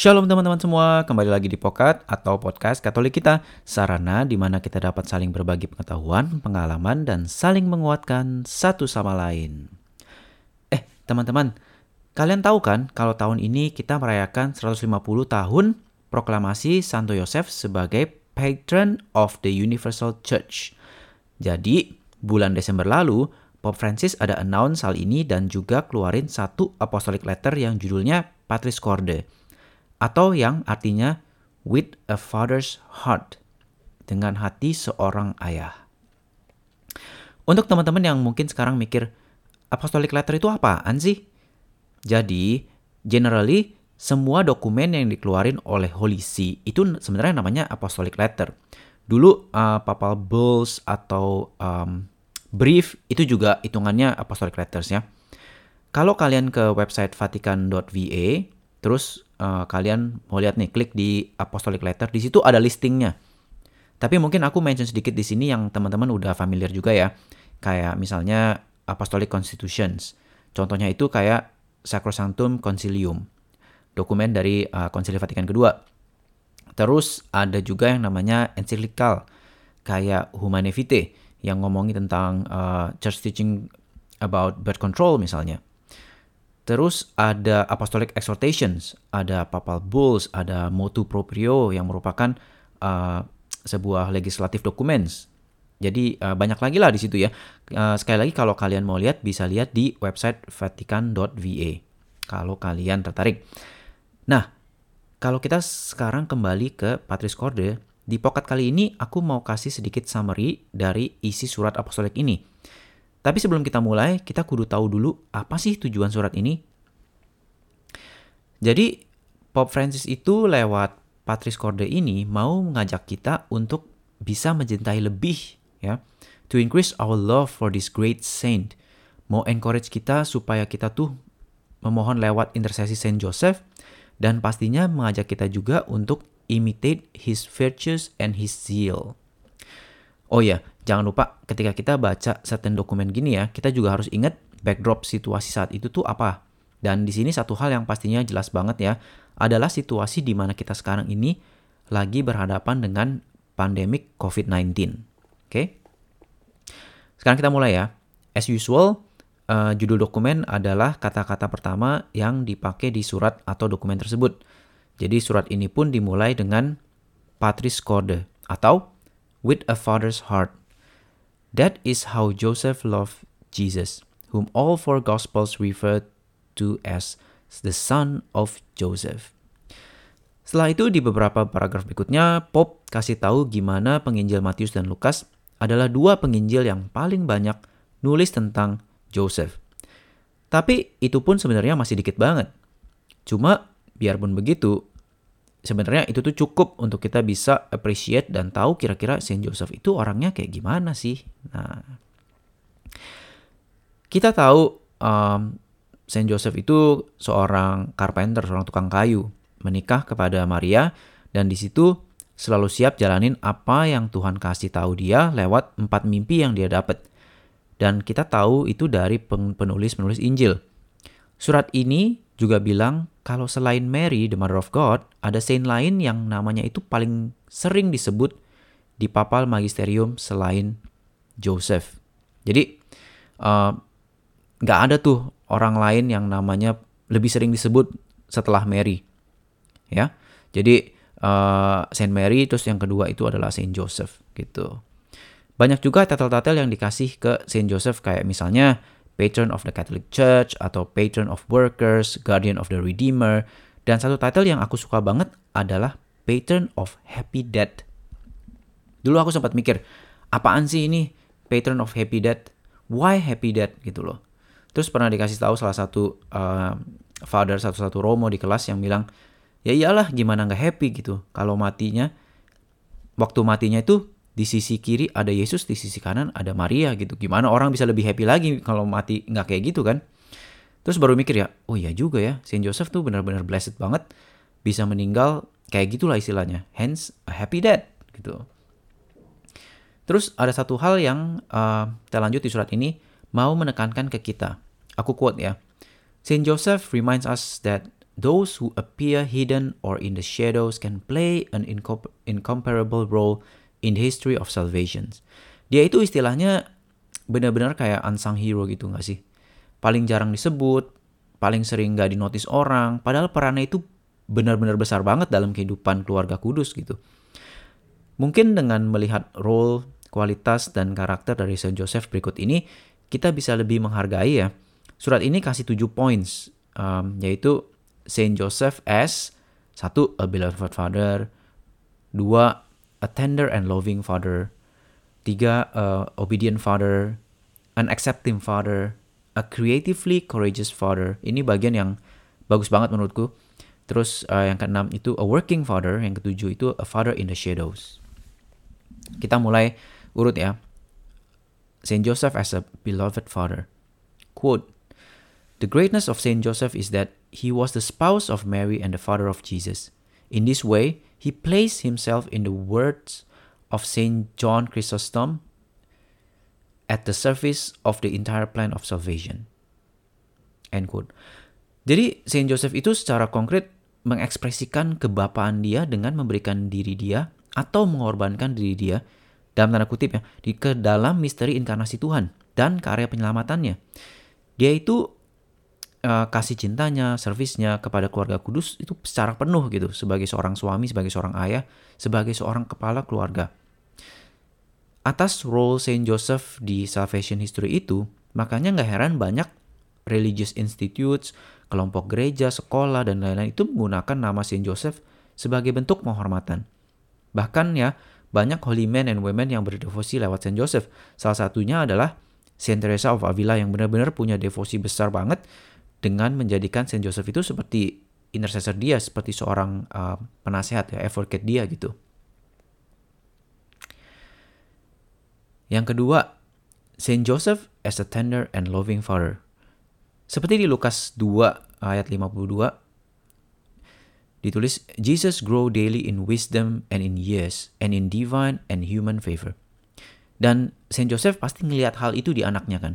Shalom teman-teman semua, kembali lagi di Pokat atau Podcast Katolik kita, sarana di mana kita dapat saling berbagi pengetahuan, pengalaman, dan saling menguatkan satu sama lain. Eh, teman-teman, kalian tahu kan kalau tahun ini kita merayakan 150 tahun proklamasi Santo Yosef sebagai Patron of the Universal Church. Jadi, bulan Desember lalu, Pope Francis ada announce hal ini dan juga keluarin satu apostolic letter yang judulnya Patris Corde atau yang artinya with a father's heart, dengan hati seorang ayah. Untuk teman-teman yang mungkin sekarang mikir, apostolic letter itu apaan sih? Jadi, generally, semua dokumen yang dikeluarin oleh Holy See itu sebenarnya namanya apostolic letter. Dulu uh, papal bulls atau um, brief itu juga hitungannya apostolic letters ya. Kalau kalian ke website vatican.va, terus uh, kalian mau lihat nih, klik di Apostolic Letter, di situ ada listingnya. Tapi mungkin aku mention sedikit di sini yang teman-teman udah familiar juga ya. Kayak misalnya Apostolic Constitutions. Contohnya itu kayak Sacrosanctum Concilium. Dokumen dari uh, Konsili Vatikan kedua. Terus ada juga yang namanya encyclical kayak Humane Vitae yang ngomongin tentang uh, church teaching about birth control misalnya. Terus ada Apostolic Exhortations, ada Papal Bulls, ada Motu Proprio yang merupakan uh, sebuah legislatif documents. Jadi uh, banyak lagi lah di situ ya. Uh, sekali lagi kalau kalian mau lihat bisa lihat di website vatican.va kalau kalian tertarik. Nah, kalau kita sekarang kembali ke Patris Corde, di pocket kali ini aku mau kasih sedikit summary dari isi surat apostolik ini. Tapi sebelum kita mulai, kita kudu tahu dulu apa sih tujuan surat ini. Jadi, Pope Francis itu lewat Patris Corde ini mau mengajak kita untuk bisa mencintai lebih ya. To increase our love for this great saint. Mau encourage kita supaya kita tuh memohon lewat intercesi Saint Joseph dan pastinya mengajak kita juga untuk imitate his virtues and his zeal. Oh ya, jangan lupa ketika kita baca certain dokumen gini ya, kita juga harus ingat backdrop situasi saat itu tuh apa. Dan di sini satu hal yang pastinya jelas banget ya, adalah situasi di mana kita sekarang ini lagi berhadapan dengan pandemik COVID-19. Oke? Okay? Sekarang kita mulai ya. As usual, uh, judul dokumen adalah kata-kata pertama yang dipakai di surat atau dokumen tersebut. Jadi surat ini pun dimulai dengan Patris Corde atau with a father's heart. That is how Joseph loved Jesus, whom all four Gospels refer to as the son of Joseph. Setelah itu di beberapa paragraf berikutnya, Pop kasih tahu gimana penginjil Matius dan Lukas adalah dua penginjil yang paling banyak nulis tentang Joseph. Tapi itu pun sebenarnya masih dikit banget. Cuma biarpun begitu, sebenarnya itu tuh cukup untuk kita bisa appreciate dan tahu kira-kira Saint Joseph itu orangnya kayak gimana sih. Nah, kita tahu um, Saint Joseph itu seorang carpenter, seorang tukang kayu, menikah kepada Maria dan di situ selalu siap jalanin apa yang Tuhan kasih tahu dia lewat empat mimpi yang dia dapat. Dan kita tahu itu dari penulis-penulis Injil. Surat ini juga bilang kalau selain Mary, the Mother of God, ada saint lain yang namanya itu paling sering disebut di papal magisterium selain Joseph. Jadi eh, nggak uh, ada tuh orang lain yang namanya lebih sering disebut setelah Mary, ya. Jadi uh, Saint Mary, terus yang kedua itu adalah Saint Joseph gitu. Banyak juga titel-titel yang dikasih ke Saint Joseph kayak misalnya Patron of the Catholic Church atau Patron of Workers, Guardian of the Redeemer, dan satu title yang aku suka banget adalah Patron of Happy Death. Dulu aku sempat mikir, apaan sih ini Patron of Happy Death? Why Happy Death gitu loh. Terus pernah dikasih tahu salah satu uh, father satu-satu Romo di kelas yang bilang, ya iyalah gimana nggak happy gitu kalau matinya waktu matinya itu di sisi kiri ada Yesus, di sisi kanan ada Maria gitu. Gimana orang bisa lebih happy lagi kalau mati nggak kayak gitu kan? Terus baru mikir ya, oh iya juga ya, Saint Joseph tuh benar-benar blessed banget bisa meninggal kayak gitulah istilahnya. Hence a happy death gitu. Terus ada satu hal yang uh, kita lanjut di surat ini mau menekankan ke kita. Aku quote ya. Saint Joseph reminds us that those who appear hidden or in the shadows can play an incomparable role in the history of salvation. Dia itu istilahnya benar-benar kayak unsung hero gitu gak sih? Paling jarang disebut, paling sering gak dinotis orang, padahal perannya itu benar-benar besar banget dalam kehidupan keluarga kudus gitu. Mungkin dengan melihat role, kualitas, dan karakter dari Saint Joseph berikut ini, kita bisa lebih menghargai ya. Surat ini kasih 7 points, um, yaitu Saint Joseph as satu a beloved father, dua a tender and loving father, tiga a obedient father, an accepting father, a creatively courageous father. Ini bagian yang bagus banget menurutku. Terus uh, yang keenam itu a working father, yang ketujuh itu a father in the shadows. Kita mulai urut ya. Saint Joseph as a beloved father. Quote, The greatness of Saint Joseph is that he was the spouse of Mary and the father of Jesus. In this way, he placed himself in the words of Saint John Chrysostom at the service of the entire plan of salvation. End quote. Jadi Saint Joseph itu secara konkret mengekspresikan kebapaan dia dengan memberikan diri dia atau mengorbankan diri dia dalam tanda kutip ya di ke dalam misteri inkarnasi Tuhan dan karya penyelamatannya. Dia itu uh, kasih cintanya, servisnya kepada keluarga kudus itu secara penuh gitu sebagai seorang suami, sebagai seorang ayah, sebagai seorang kepala keluarga. Atas role Saint Joseph di salvation history itu, makanya nggak heran banyak religious institutes, kelompok gereja, sekolah, dan lain-lain itu menggunakan nama Saint Joseph sebagai bentuk penghormatan. Bahkan ya, banyak holy men and women yang berdevosi lewat Saint Joseph. Salah satunya adalah Saint Teresa of Avila yang benar-benar punya devosi besar banget dengan menjadikan Saint Joseph itu seperti intercessor dia, seperti seorang uh, penasehat ya, advocate dia gitu. Yang kedua, Saint Joseph as a tender and loving father. Seperti di Lukas 2 ayat 52 ditulis Jesus grow daily in wisdom and in years and in divine and human favor. Dan Saint Joseph pasti ngelihat hal itu di anaknya kan.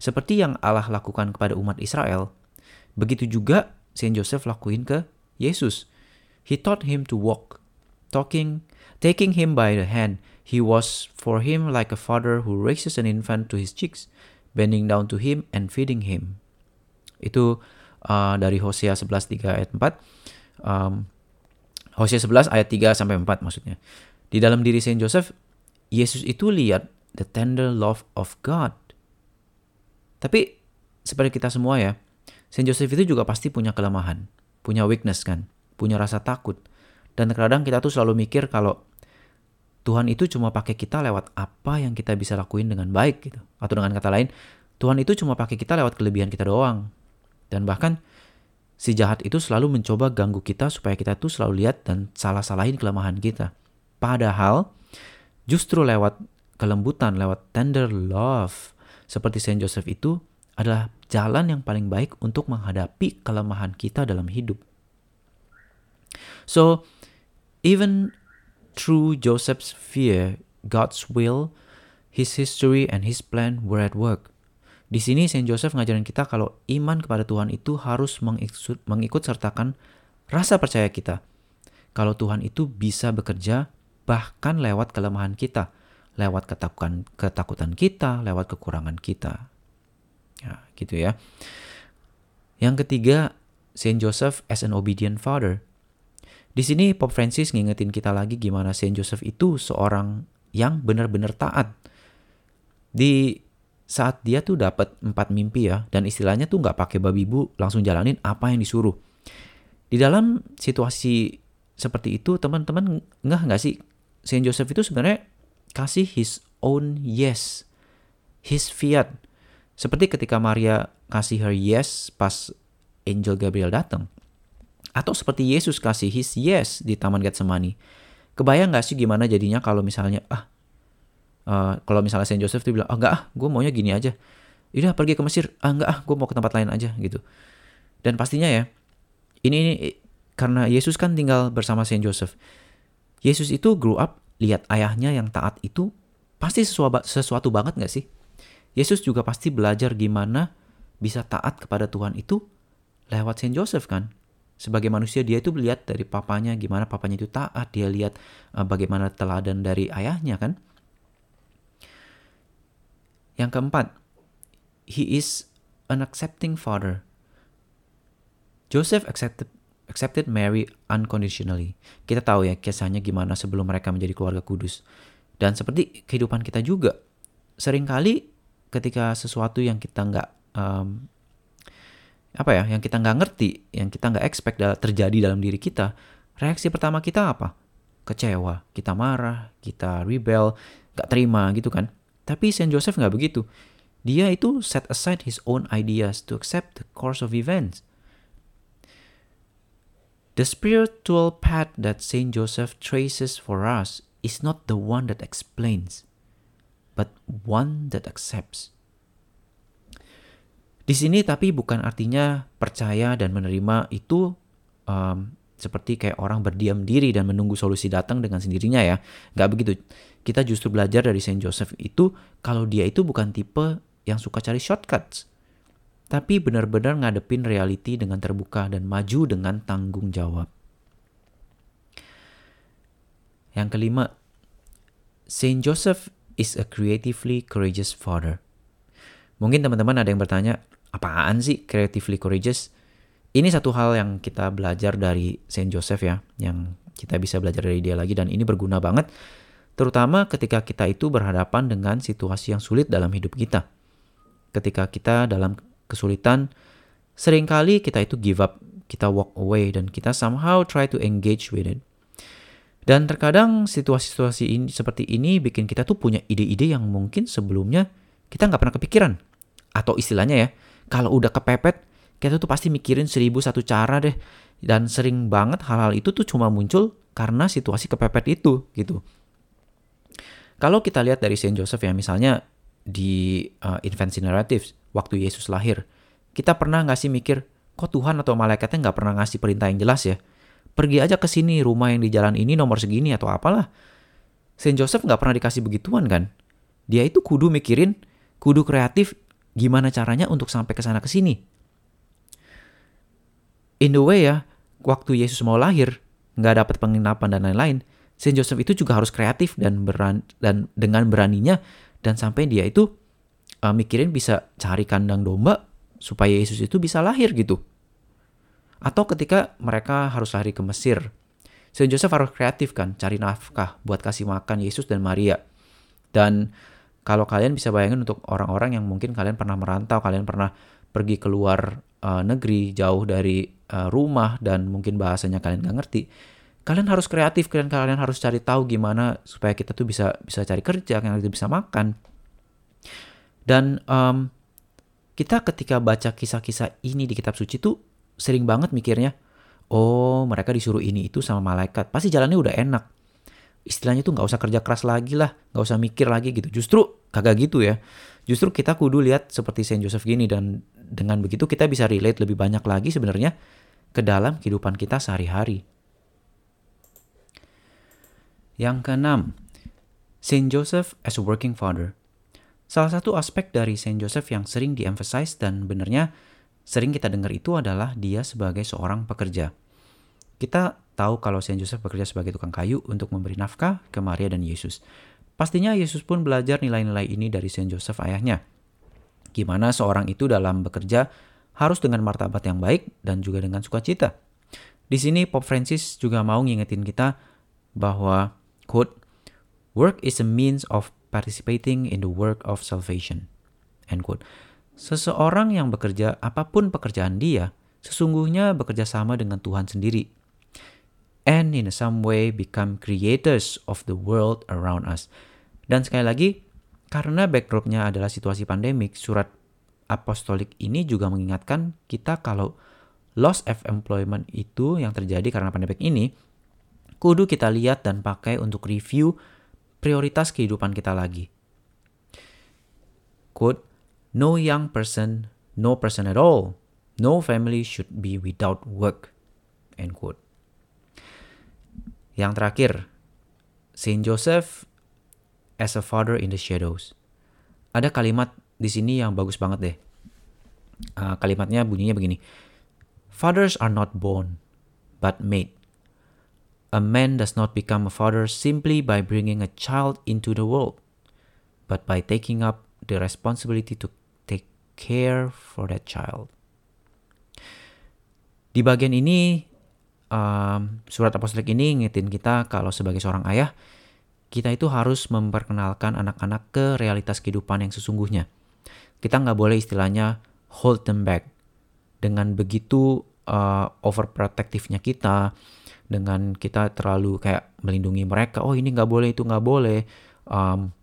Seperti yang Allah lakukan kepada umat Israel, begitu juga Saint Joseph lakuin ke Yesus. He taught him to walk, talking, taking him by the hand. He was for him like a father who raises an infant to his cheeks, bending down to him and feeding him. Itu uh, dari Hosea 11 3 ayat 4. Um, Hosea 11 ayat 3 sampai 4 maksudnya. Di dalam diri Saint Joseph, Yesus itu lihat the tender love of God. Tapi seperti kita semua ya, Saint Joseph itu juga pasti punya kelemahan, punya weakness kan, punya rasa takut. Dan terkadang kita tuh selalu mikir kalau Tuhan itu cuma pakai kita lewat apa yang kita bisa lakuin dengan baik gitu. Atau dengan kata lain, Tuhan itu cuma pakai kita lewat kelebihan kita doang. Dan bahkan si jahat itu selalu mencoba ganggu kita supaya kita tuh selalu lihat dan salah-salahin kelemahan kita. Padahal justru lewat kelembutan, lewat tender love seperti Saint Joseph itu adalah jalan yang paling baik untuk menghadapi kelemahan kita dalam hidup. So, even through Joseph's fear, God's will, his history, and his plan were at work. Di sini Saint Joseph ngajarin kita kalau iman kepada Tuhan itu harus mengikut, mengikut sertakan rasa percaya kita. Kalau Tuhan itu bisa bekerja bahkan lewat kelemahan kita, lewat ketakutan, ketakutan kita, lewat kekurangan kita. Ya, gitu ya. Yang ketiga, Saint Joseph as an obedient father. Di sini Pope Francis ngingetin kita lagi gimana Saint Joseph itu seorang yang benar-benar taat. Di saat dia tuh dapat empat mimpi ya, dan istilahnya tuh nggak pakai babi bu, langsung jalanin apa yang disuruh. Di dalam situasi seperti itu, teman-teman nggak nggak sih Saint Joseph itu sebenarnya kasih his own yes, his fiat, seperti ketika Maria kasih her yes pas Angel Gabriel datang. Atau seperti Yesus kasih his yes di Taman Getsemani. Kebayang gak sih gimana jadinya kalau misalnya, ah, uh, kalau misalnya Saint Joseph tuh bilang, oh enggak ah, gue maunya gini aja. Udah pergi ke Mesir, ah enggak ah, gue mau ke tempat lain aja gitu. Dan pastinya ya, ini, ini karena Yesus kan tinggal bersama Saint Joseph. Yesus itu grow up lihat ayahnya yang taat itu pasti sesuatu, sesuatu banget gak sih? Yesus juga pasti belajar gimana bisa taat kepada Tuhan itu lewat Saint Joseph kan. Sebagai manusia dia itu lihat dari papanya gimana papanya itu taat, dia lihat uh, bagaimana teladan dari ayahnya kan. Yang keempat, he is an accepting father. Joseph accepted accepted Mary unconditionally. Kita tahu ya kisahnya gimana sebelum mereka menjadi keluarga kudus. Dan seperti kehidupan kita juga, sering kali ketika sesuatu yang kita nggak um, apa ya, yang kita nggak ngerti, yang kita nggak expect terjadi dalam diri kita, reaksi pertama kita apa? Kecewa, kita marah, kita rebel, nggak terima gitu kan. Tapi Saint Joseph nggak begitu. Dia itu set aside his own ideas to accept the course of events. The spiritual path that Saint Joseph traces for us is not the one that explains, but one that accepts. Di sini tapi bukan artinya percaya dan menerima itu um, seperti kayak orang berdiam diri dan menunggu solusi datang dengan sendirinya ya. Nggak begitu. Kita justru belajar dari Saint Joseph itu kalau dia itu bukan tipe yang suka cari shortcuts. Tapi benar-benar ngadepin reality dengan terbuka dan maju dengan tanggung jawab. Yang kelima, Saint Joseph is a creatively courageous father. Mungkin teman-teman ada yang bertanya, apaan sih creatively courageous? Ini satu hal yang kita belajar dari Saint Joseph ya, yang kita bisa belajar dari dia lagi dan ini berguna banget terutama ketika kita itu berhadapan dengan situasi yang sulit dalam hidup kita. Ketika kita dalam kesulitan, sering kali kita itu give up, kita walk away dan kita somehow try to engage with it. Dan terkadang situasi-situasi ini seperti ini bikin kita tuh punya ide-ide yang mungkin sebelumnya kita nggak pernah kepikiran. Atau istilahnya ya, kalau udah kepepet, kita tuh pasti mikirin seribu satu cara deh. Dan sering banget hal-hal itu tuh cuma muncul karena situasi kepepet itu gitu. Kalau kita lihat dari Saint Joseph ya, misalnya di uh, Infancy Narratives, waktu Yesus lahir, kita pernah nggak sih mikir, kok Tuhan atau malaikatnya nggak pernah ngasih perintah yang jelas ya? Pergi aja ke sini, rumah yang di jalan ini nomor segini atau apalah. Saint Joseph nggak pernah dikasih begituan kan? Dia itu kudu mikirin, kudu kreatif, gimana caranya untuk sampai ke sana ke sini in the way ya, waktu Yesus mau lahir, nggak dapat penginapan dan lain-lain, Saint Joseph itu juga harus kreatif dan beran dan dengan beraninya dan sampai dia itu uh, mikirin bisa cari kandang domba supaya Yesus itu bisa lahir gitu. Atau ketika mereka harus lari ke Mesir, Saint Joseph harus kreatif kan, cari nafkah buat kasih makan Yesus dan Maria. Dan kalau kalian bisa bayangin untuk orang-orang yang mungkin kalian pernah merantau, kalian pernah pergi keluar uh, negeri jauh dari uh, rumah dan mungkin bahasanya kalian nggak ngerti kalian harus kreatif kalian kalian harus cari tahu gimana supaya kita tuh bisa bisa cari kerja kita bisa makan dan um, kita ketika baca kisah-kisah ini di kitab suci tuh sering banget mikirnya oh mereka disuruh ini itu sama malaikat pasti jalannya udah enak istilahnya tuh nggak usah kerja keras lagi lah nggak usah mikir lagi gitu justru kagak gitu ya justru kita kudu lihat seperti Saint Joseph gini dan dengan begitu kita bisa relate lebih banyak lagi sebenarnya ke dalam kehidupan kita sehari-hari. Yang keenam, Saint Joseph as a working father. Salah satu aspek dari Saint Joseph yang sering diemphasize dan benernya sering kita dengar itu adalah dia sebagai seorang pekerja. Kita tahu kalau Saint Joseph bekerja sebagai tukang kayu untuk memberi nafkah ke Maria dan Yesus. Pastinya Yesus pun belajar nilai-nilai ini dari Saint Joseph ayahnya. Gimana seorang itu dalam bekerja harus dengan martabat yang baik dan juga dengan sukacita. Di sini Pope Francis juga mau ngingetin kita bahwa quote work is a means of participating in the work of salvation. End quote. Seseorang yang bekerja apa pun pekerjaan dia sesungguhnya bekerja sama dengan Tuhan sendiri. And in some way become creators of the world around us. Dan sekali lagi, karena backdropnya adalah situasi pandemik, surat apostolik ini juga mengingatkan kita kalau loss of employment itu yang terjadi karena pandemik ini, kudu kita lihat dan pakai untuk review prioritas kehidupan kita lagi. Quote, no young person, no person at all, no family should be without work. End quote. Yang terakhir, Saint Joseph as a father in the shadows. Ada kalimat di sini yang bagus banget deh. Uh, kalimatnya bunyinya begini. Fathers are not born, but mate. A man does not become a father simply by bringing a child into the world, but by taking up the responsibility to take care for that child. Di bagian ini, um, surat apostolik ini ngingetin kita kalau sebagai seorang ayah, kita itu harus memperkenalkan anak-anak ke realitas kehidupan yang sesungguhnya. Kita nggak boleh istilahnya hold them back. Dengan begitu uh, overprotectivenya kita, dengan kita terlalu kayak melindungi mereka, oh ini nggak boleh itu nggak boleh. Um,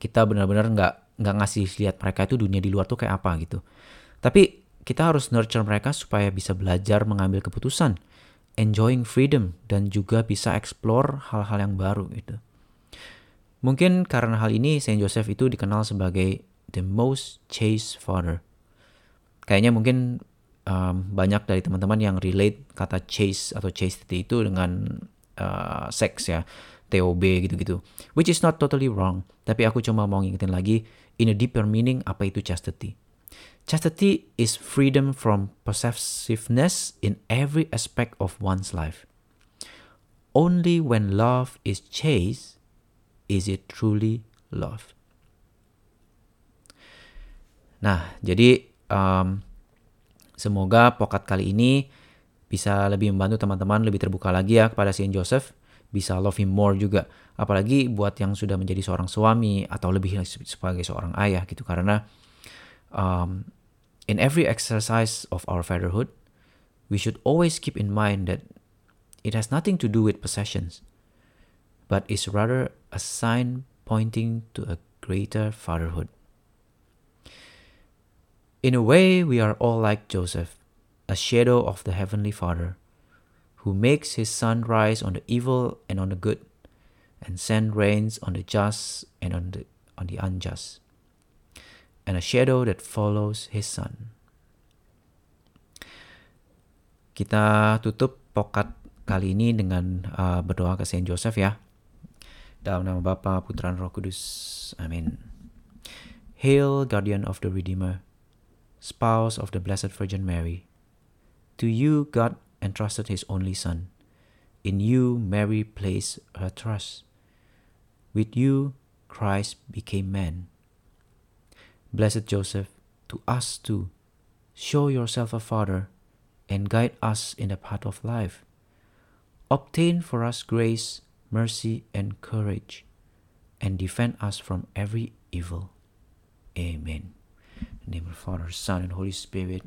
kita benar-benar nggak nggak ngasih lihat mereka itu dunia di luar tuh kayak apa gitu. Tapi kita harus nurture mereka supaya bisa belajar mengambil keputusan, enjoying freedom dan juga bisa explore hal-hal yang baru gitu. Mungkin karena hal ini Saint Joseph itu dikenal sebagai the most chaste father. Kayaknya mungkin um, banyak dari teman-teman yang relate kata chaste atau chastity itu dengan uh, seks ya. TOB gitu-gitu. Which is not totally wrong. Tapi aku cuma mau ngingetin lagi, in a deeper meaning, apa itu chastity. Chastity is freedom from possessiveness in every aspect of one's life. Only when love is chaste is it truly love. Nah, jadi um, semoga pokat kali ini bisa lebih membantu teman-teman lebih terbuka lagi ya kepada Saint Joseph bisa love him more juga. Apalagi buat yang sudah menjadi seorang suami atau lebih sebagai seorang ayah gitu karena um, in every exercise of our fatherhood, we should always keep in mind that it has nothing to do with possessions, but is rather a sign pointing to a greater fatherhood. In a way, we are all like Joseph, a shadow of the Heavenly Father who makes his sun rise on the evil and on the good, and send rains on the just and on the, on the unjust, and a shadow that follows his sun. Kita tutup pokat kali ini dengan uh, berdoa ke Saint Joseph ya. Dalam nama Bapa, Putra, Roh Kudus. Amin. Hail, guardian of the Redeemer, spouse of the Blessed Virgin Mary. To you, God entrusted his only Son. In you, Mary placed her trust. With you, Christ became man. Blessed Joseph, to us too, show yourself a father and guide us in the path of life. Obtain for us grace, mercy, and courage, and defend us from every evil. Amen. In the name of the Father, Son, and Holy Spirit.